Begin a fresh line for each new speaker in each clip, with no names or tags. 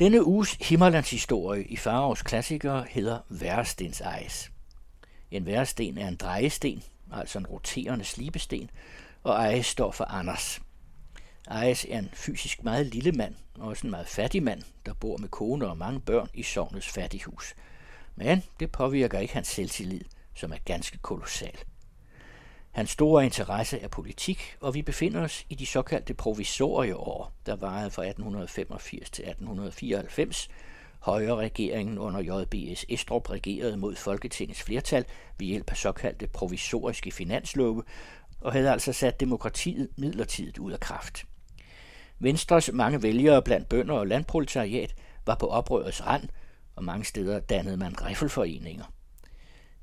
Denne uges Himmerlandshistorie i Faraos klassikere hedder Værestens Ejes. En væresten er en drejesten, altså en roterende slibesten, og Ejes står for Anders. Ejes er en fysisk meget lille mand, og også en meget fattig mand, der bor med kone og mange børn i sovnets fattighus. Men det påvirker ikke hans selvtillid, som er ganske kolossal. Hans store interesse er politik, og vi befinder os i de såkaldte provisorieår, der varede fra 1885 til 1894. Højre regeringen under J.B.S. Estrup regerede mod Folketingets flertal ved hjælp af såkaldte provisoriske finanslove, og havde altså sat demokratiet midlertidigt ud af kraft. Venstres mange vælgere blandt bønder og landproletariat var på oprørets rand, og mange steder dannede man riffelforeninger.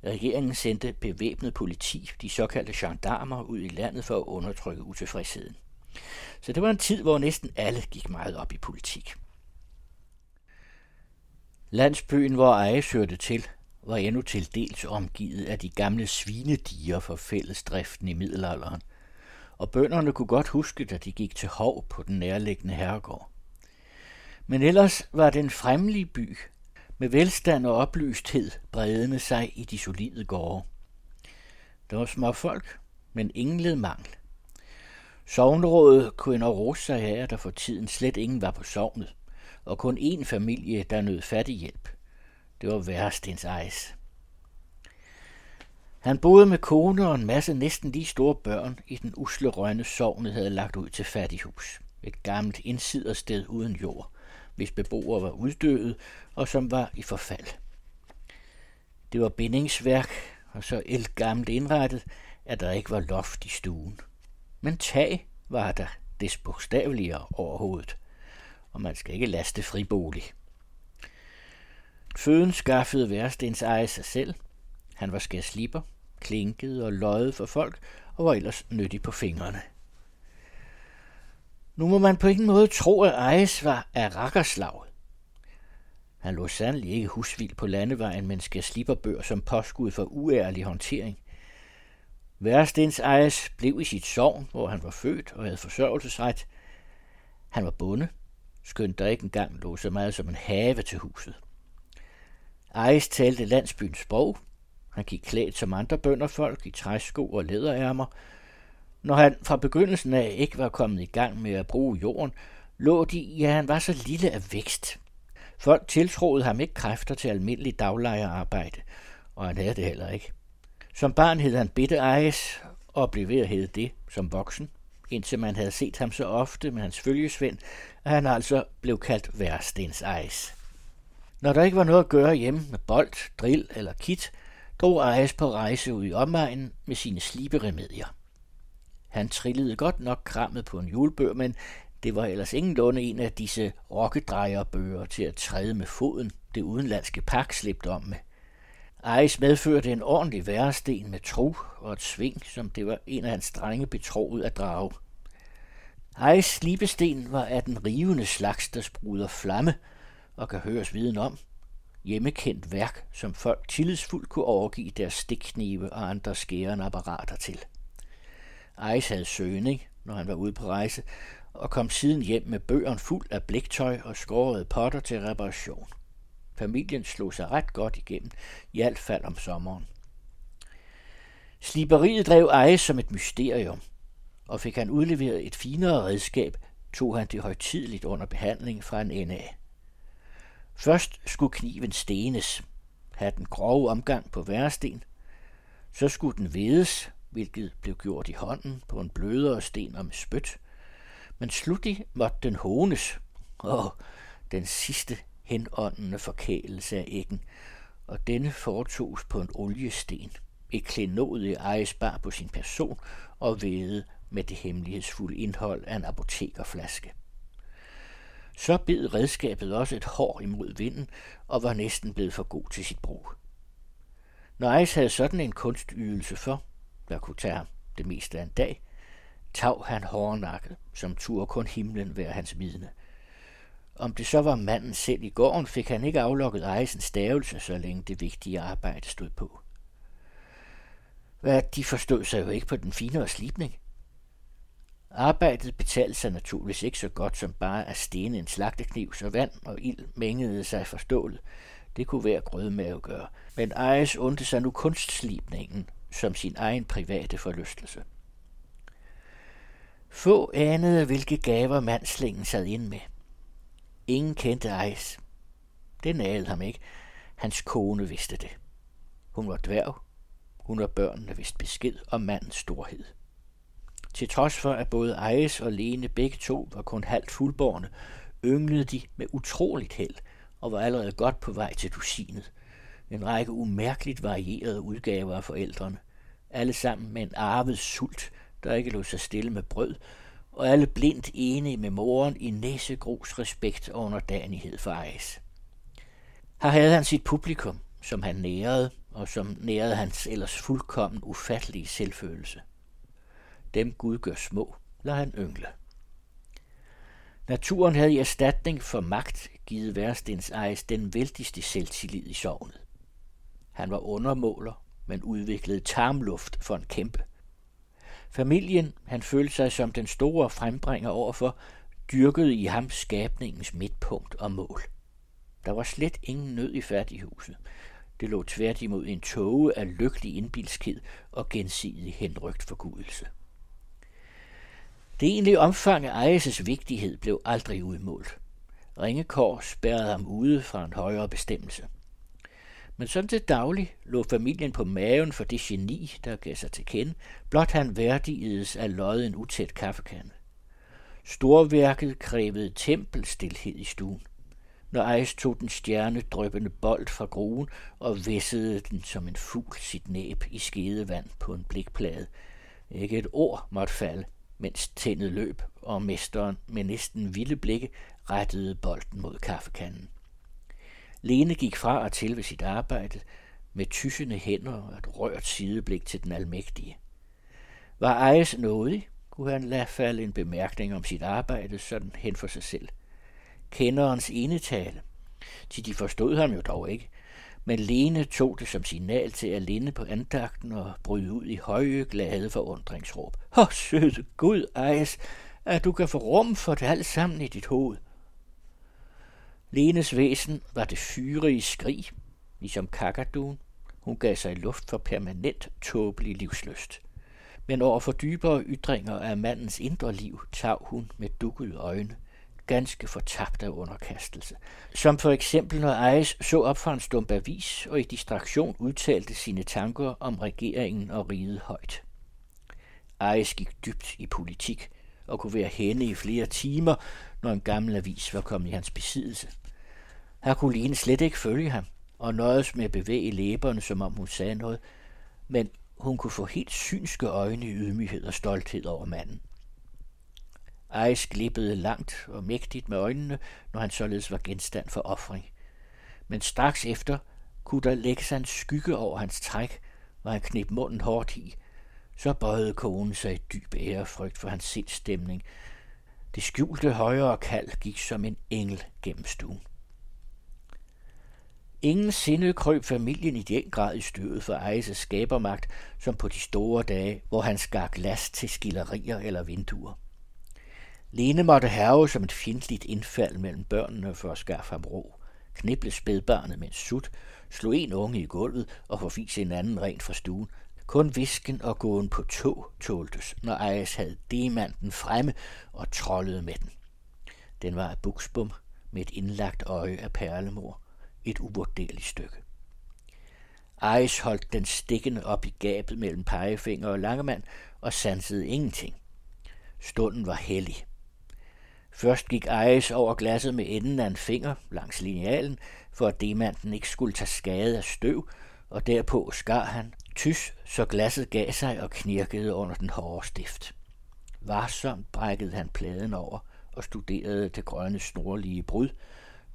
Regeringen sendte bevæbnet politi, de såkaldte gendarmer, ud i landet for at undertrykke utilfredsheden. Så det var en tid, hvor næsten alle gik meget op i politik. Landsbyen, hvor Ejes hørte til, var endnu til dels omgivet af de gamle svinediger for fællesdriften i middelalderen, og bønderne kunne godt huske, da de gik til hov på den nærliggende herregård. Men ellers var den fremlige by, med velstand og oplysthed bredende sig i de solide gårde. Der var små folk, men ingen led mangel. Sovnerådet kunne endnu rose sig af, at der for tiden slet ingen var på sovnet, og kun én familie, der nød fattig hjælp. Det var Værstens Ejes. Han boede med kone og en masse næsten lige store børn i den usle rønne sovnet havde lagt ud til fattighus. Et gammelt indsidersted uden jord hvis beboere var uddøde og som var i forfald. Det var bindingsværk og så gammelt indrettet, at der ikke var loft i stuen. Men tag var der det bogstaveligere overhovedet, og man skal ikke laste fribolig. Føden skaffede værstens eje sig selv. Han var skærsliber, klinket og løjet for folk, og var ellers nyttig på fingrene. Nu må man på ingen måde tro, at Ejes var af rakkerslag. Han lå sandelig ikke husvild på landevejen, men skal slippe bør som påskud for uærlig håndtering. Værstens Ejes blev i sit sovn, hvor han var født og havde forsørgelsesret. Han var bonde, skønt der ikke engang lå så meget som en have til huset. Ejes talte landsbyens sprog. Han gik klædt som andre bønderfolk i træsko og læderærmer, når han fra begyndelsen af ikke var kommet i gang med at bruge jorden, lå de i, at han var så lille af vækst. Folk tiltroede ham ikke kræfter til almindelig daglejerarbejde, og han havde det heller ikke. Som barn hed han Bitte Ejes, og blev ved at hedde det som voksen, indtil man havde set ham så ofte med hans følgesvend, at han altså blev kaldt Værstens Ejes. Når der ikke var noget at gøre hjemme med bold, drill eller kit, drog Ejes på rejse ud i omegnen med sine sliberemedier. Han trillede godt nok krammet på en julebøger, men det var ellers lunde en af disse rokkedrejerbøger til at træde med foden, det udenlandske pak slæbte om med. Ejes medførte en ordentlig væresten med tro og et sving, som det var en af hans drenge betroet at drage. Ejes slibesten var af den rivende slags, der spruder flamme og kan høres viden om. Hjemmekendt værk, som folk tillidsfuldt kunne overgive deres stikknive og andre skærende apparater til. Eis havde ikke, når han var ude på rejse, og kom siden hjem med bøgeren fuld af bliktøj og skårede potter til reparation. Familien slog sig ret godt igennem, i alt fald om sommeren. Sliberiet drev Ejes som et mysterium, og fik han udleveret et finere redskab, tog han det højtidligt under behandling fra en ende af. Først skulle kniven stenes, have den grove omgang på væresten, så skulle den vedes, hvilket blev gjort i hånden på en blødere sten og med spyt. Men slutlig måtte den hånes, og den sidste henåndende forkælelse af æggen, og denne foretogs på en oliesten. Et klenod ejes bar på sin person og vede med det hemmelighedsfulde indhold af en apotekerflaske. Så bed redskabet også et hår imod vinden og var næsten blevet for god til sit brug. Når Ejs havde sådan en kunstydelse for, der kunne tage ham det meste af en dag, tav han hårdnakket, som tur kun himlen være hans vidne. Om det så var manden selv i gården, fik han ikke aflukket ejsens stavelse, så længe det vigtige arbejde stod på. Hvad de forstod sig jo ikke på den finere slipning. Arbejdet betalte sig naturligvis ikke så godt som bare at stene en slagtekniv, så vand og ild mængede sig forståeligt. Det kunne være grødmave gøre. Men Ejes undte sig nu kunstslibningen som sin egen private forlystelse. Få anede, hvilke gaver mandslingen sad ind med. Ingen kendte Ejs. Det nagede ham ikke. Hans kone vidste det. Hun var dværg. Hun og børnene vidste besked om mandens storhed. Til trods for, at både Ejes og Lene begge to var kun halvt fuldborne, ynglede de med utroligt held og var allerede godt på vej til dusinet. En række umærkeligt varierede udgaver af forældrene. Alle sammen med en arvet sult, der ikke lå sig stille med brød, og alle blindt enige med moren i næsegrus respekt og underdanighed for Ejs. Her havde han sit publikum, som han nærede, og som nærede hans ellers fuldkommen ufattelige selvfølelse. Dem Gud gør små, lader han yngle. Naturen havde i erstatning for magt givet Værstens Ejes den vældigste selvtillid i sovnet. Han var undermåler, men udviklede tarmluft for en kæmpe. Familien, han følte sig som den store frembringer overfor, dyrkede i ham skabningens midtpunkt og mål. Der var slet ingen nød i færdighuset. Det lå tværtimod en tåge af lykkelig indbilskhed og gensidig henrygt forgudelse. Det egentlige omfang af Ejes' vigtighed blev aldrig udmålt. Ringekår spærrede ham ude fra en højere bestemmelse. Men sådan til daglig lå familien på maven for det geni, der gav sig til kende, blot han værdigedes af løjet en utæt kaffekande. Storværket krævede tempelstilhed i stuen. Når Ejs tog den stjernedrøbende bold fra gruen og væssede den som en fugl sit næb i skedevand på en blikplade. Ikke et ord måtte falde, mens tændet løb, og mesteren med næsten vilde blikke rettede bolden mod kaffekanden. Lene gik fra og til ved sit arbejde med tyssende hænder og et rørt sideblik til den almægtige. Var Ejes nådig, kunne han lade falde en bemærkning om sit arbejde sådan hen for sig selv. Kenderens enetale, til de forstod ham jo dog ikke, men Lene tog det som signal til at linde på andagten og bryde ud i høje, glade forundringsråb. Åh, søde Gud, Ejes, at du kan få rum for det alt sammen i dit hoved. Lenes væsen var det fyre i skrig, ligesom kakaduen. Hun gav sig luft for permanent tåbelig livsløst. Men over for dybere ytringer af mandens indre liv tav hun med dukkede øjne, ganske fortabt af underkastelse. Som for eksempel når Ejes så op for en stump avis og i distraktion udtalte sine tanker om regeringen og riget højt. Ejes gik dybt i politik og kunne være henne i flere timer, når en gammel avis var kommet i hans besiddelse. Her kunne Line slet ikke følge ham, og nøjes med at bevæge læberne, som om hun sagde noget, men hun kunne få helt synske øjne i ydmyghed og stolthed over manden. Ejs glippede langt og mægtigt med øjnene, når han således var genstand for offring. Men straks efter kunne der lægge sig en skygge over hans træk, og han knep munden hårdt i. Så bøjede konen sig i dyb ærefrygt for hans sindsstemning. Det skjulte højere kald gik som en engel gennem stuen. Ingen sinde krøb familien i den grad i støvet for Ejes skabermagt, som på de store dage, hvor han skar glas til skillerier eller vinduer. Lene måtte herve som et fjendtligt indfald mellem børnene for at skaffe ham ro. Knible spædbarnet med en sut, slog en unge i gulvet og forvise en anden rent fra stuen. Kun visken og gåen på tog tåltes, når Ejes havde demanden fremme og trollede med den. Den var af buksbum med et indlagt øje af perlemor. Et uvurderligt stykke. Ejs holdt den stikkende op i gabet mellem pegefinger og langemand og sansede ingenting. Stunden var hellig. Først gik Ejes over glasset med enden af en finger langs linealen, for at demanten ikke skulle tage skade af støv, og derpå skar han tys, så glasset gav sig og knirkede under den hårde stift. Varsomt brækkede han pladen over og studerede det grønne snorlige brud,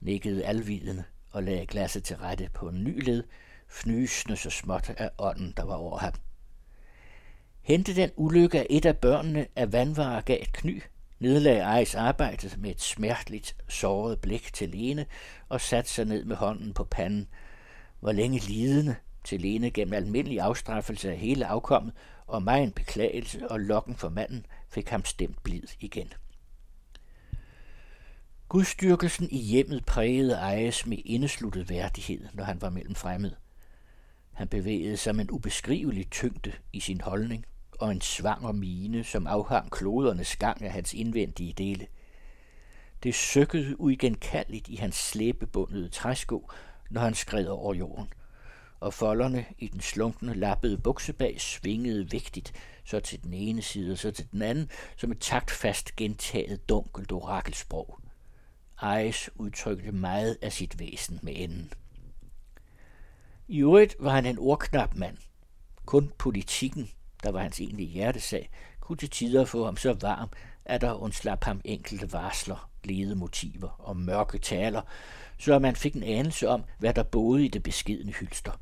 nikkede alvidende og lagde glasset til rette på en ny led, fnysende så småt af ånden, der var over ham. Hente den ulykke af et af børnene af vandvarer gav et kny, nedlagde Ejs arbejdet med et smerteligt, såret blik til Lene og satte sig ned med hånden på panden. Hvor længe lidende til Lene gennem almindelig afstraffelse af hele afkommet og mig en beklagelse og lokken for manden fik ham stemt blid igen. Gudstyrkelsen i hjemmet prægede Ejes med indesluttet værdighed, når han var mellem fremmede. Han bevægede sig med en ubeskrivelig tyngde i sin holdning og en svanger mine, som afhang klodernes gang af hans indvendige dele. Det søkkede uigenkaldeligt i hans slæbebundede træsko, når han skred over jorden, og folderne i den slunkne lappede buksebag svingede vægtigt, så til den ene side og så til den anden, som et taktfast gentaget dunkelt orakelsprog. Ejes udtrykte meget af sit væsen med enden. I øvrigt var han en ordknap mand. Kun politikken, der var hans egentlige hjertesag, kunne til tider få ham så varm, at der undslap ham enkelte varsler, lede motiver og mørke taler, så man fik en anelse om, hvad der boede i det beskidende hylster.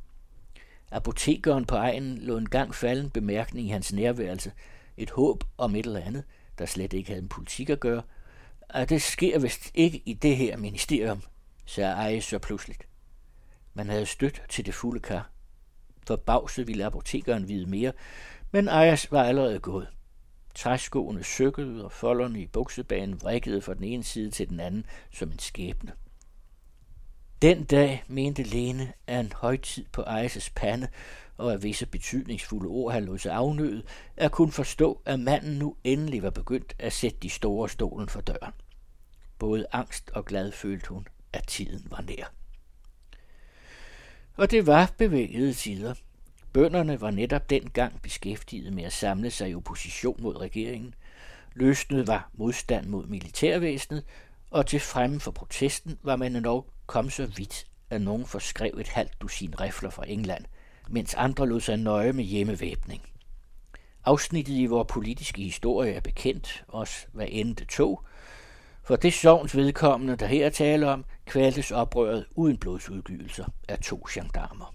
Apotekeren på egen lå en gang falden bemærkning i hans nærværelse, et håb om et eller andet, der slet ikke havde en politik at gøre, at det sker vist ikke i det her ministerium, sagde Eje så pludseligt. Man havde stødt til det fulde kar. Forbavset ville apotekeren vide mere, men Ejes var allerede gået. Træskoene søkkede, og folderne i buksebanen vrikkede fra den ene side til den anden som en skæbne. Den dag mente Lene, at en højtid på Ejes pande og af visse betydningsfulde ord han lod sig afnøde, at kunne forstå, at manden nu endelig var begyndt at sætte de store stolen for døren. Både angst og glad følte hun, at tiden var nær. Og det var bevægede tider. Bønderne var netop dengang beskæftiget med at samle sig i opposition mod regeringen. Løsnet var modstand mod militærvæsenet, og til fremme for protesten var man endnu kom så vidt, at nogen forskrev et halvt dusin rifler fra England, mens andre lod sig nøje med hjemmevæbning. Afsnittet i vores politiske historie er bekendt, også hvad end det tog, for det sovns vedkommende, der her taler om, kvaltes oprøret uden blodsudgydelser af to gendarmer.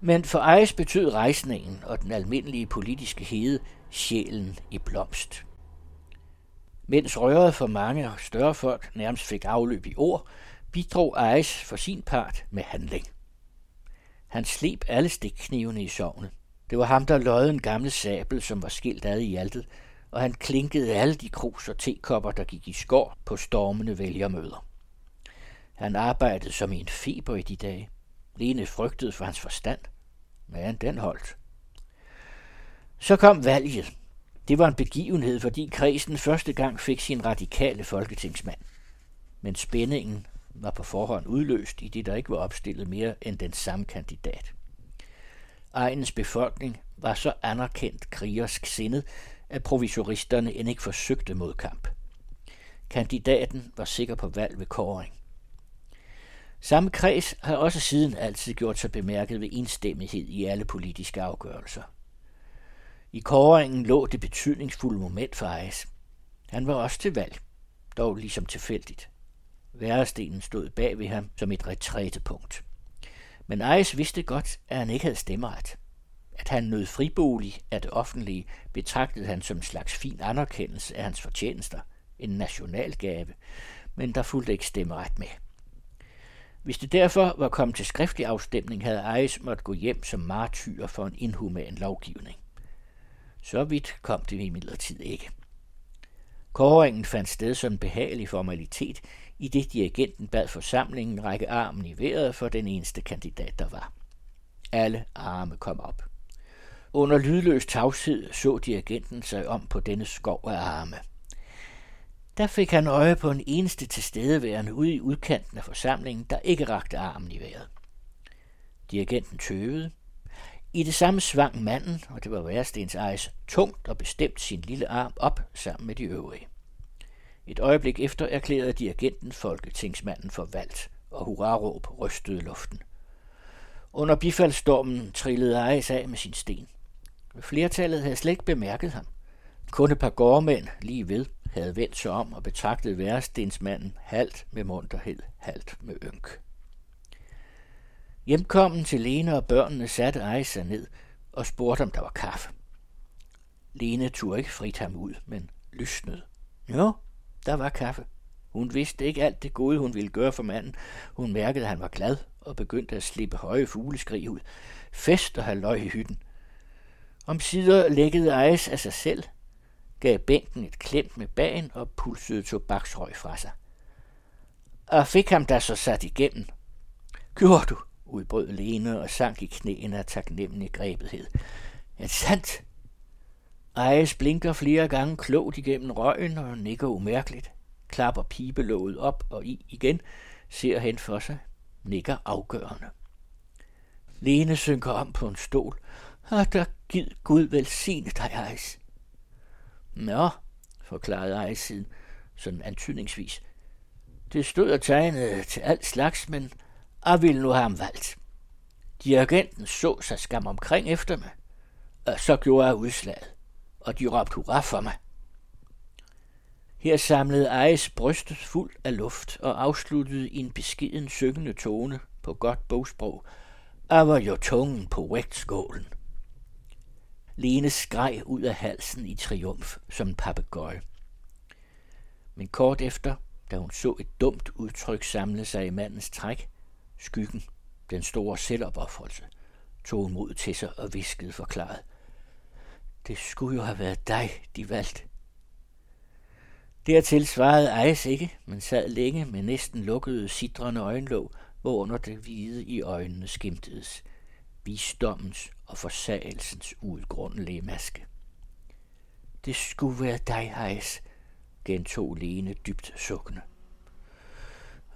Men for Ejes betød rejsningen og den almindelige politiske hede sjælen i blomst. Mens røret for mange og større folk nærmest fik afløb i ord, bidrog Ejes for sin part med handling. Han sleb alle stikknivene i sovnet. Det var ham, der løjede en gammel sabel, som var skilt ad i altet, og han klinkede alle de krus og tekopper, der gik i skår på stormende vælgermøder. Han arbejdede som i en feber i de dage. Lene frygtede for hans forstand, men den holdt. Så kom valget. Det var en begivenhed, fordi kredsen første gang fik sin radikale folketingsmand. Men spændingen var på forhånd udløst, i det der ikke var opstillet mere end den samme kandidat. Egnens befolkning var så anerkendt krigersk sindet, at provisoristerne end ikke forsøgte modkamp. Kandidaten var sikker på valg ved kåring. Samme kreds har også siden altid gjort sig bemærket ved enstemmighed i alle politiske afgørelser. I kåringen lå det betydningsfulde moment for Ejes. Han var også til valg, dog ligesom tilfældigt. Værestenen stod bag ved ham som et retrætepunkt. Men Ejes vidste godt, at han ikke havde stemmeret. At han nød fribolig af det offentlige, betragtede han som en slags fin anerkendelse af hans fortjenester, en nationalgave, men der fulgte ikke stemmeret med. Hvis det derfor var kommet til skriftlig afstemning, havde Ejes måtte gå hjem som martyr for en inhuman lovgivning. Så vidt kom det imidlertid ikke. Kåringen fandt sted som en behagelig formalitet, i det dirigenten bad forsamlingen række armen i vejret for den eneste kandidat, der var. Alle arme kom op. Under lydløs tavshed så dirigenten sig om på denne skov af arme. Der fik han øje på en eneste tilstedeværende ude i udkanten af forsamlingen, der ikke rakte armen i vejret. Dirigenten tøvede. I det samme svang manden, og det var Værstens ejes, tungt og bestemt sin lille arm op sammen med de øvrige. Et øjeblik efter erklærede dirigenten folketingsmanden for valgt, og hurraråb rystede luften. Under bifaldsstormen trillede Ejes af med sin sten. Flertallet havde slet ikke bemærket ham. Kun et par gårdmænd lige ved havde vendt sig om og betragtet værstensmanden halvt med munterhed, halvt med ynk. Hjemkommen til Lene og børnene satte Eje sig ned og spurgte, om der var kaffe. Lene turde ikke frit ham ud, men lysnede. Jo, der var kaffe. Hun vidste ikke alt det gode, hun ville gøre for manden. Hun mærkede, at han var glad og begyndte at slippe høje fugleskrig ud. Fest og løg i hytten. Om sider lækkede Ejes af sig selv, gav bænken et klemt med bagen og pulsede tobaksrøg fra sig. Og fik ham da så sat igennem. Gjorde du, udbrød Lene og sank i knæene af taknemmelig grebethed. Er sandt? Ejes blinker flere gange klogt igennem røgen og nikker umærkeligt, klapper pibelåget op og i igen, ser hen for sig, nikker afgørende. Lene synker om på en stol. Ah, der gid Gud velsigne dig, Eis. Nå, forklarede Eis siden, sådan antydningsvis. Det stod og tegnede til alt slags, men jeg ville nu have ham valgt. Dirigenten så sig skam omkring efter mig, og så gjorde jeg udslaget, og de råbte hurra for mig. Her samlede Ejes brystet fuld af luft og afsluttede i en beskeden syngende tone på godt bogsprog. Og var jo tungen på vægtskålen. Lene skreg ud af halsen i triumf som en papegøje. Men kort efter, da hun så et dumt udtryk samle sig i mandens træk, skyggen, den store selvopoffrelse, tog hun mod til sig og viskede forklaret. Det skulle jo have været dig, de valgte. Dertil svarede Ejes ikke, men sad længe med næsten lukkede, sidrende øjenlåg, hvorunder det hvide i øjnene skimtedes. Visdommens og forsagelsens udgrundelige maske. Det skulle være dig, Ejes, gentog Lene dybt sukkende.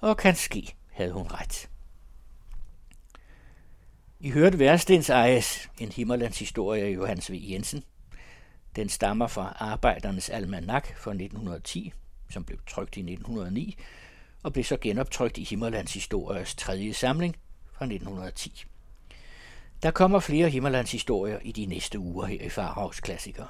Og kan ske, havde hun ret. I hørte Værstens Ejes, en Himmerlands historie af Johannes V. Jensen, den stammer fra Arbejdernes Almanak fra 1910, som blev trykt i 1909, og blev så genoptrykt i Himmerlands Historiers tredje samling fra 1910. Der kommer flere Himmerlands historier i de næste uger her i Farhavs Klassikere.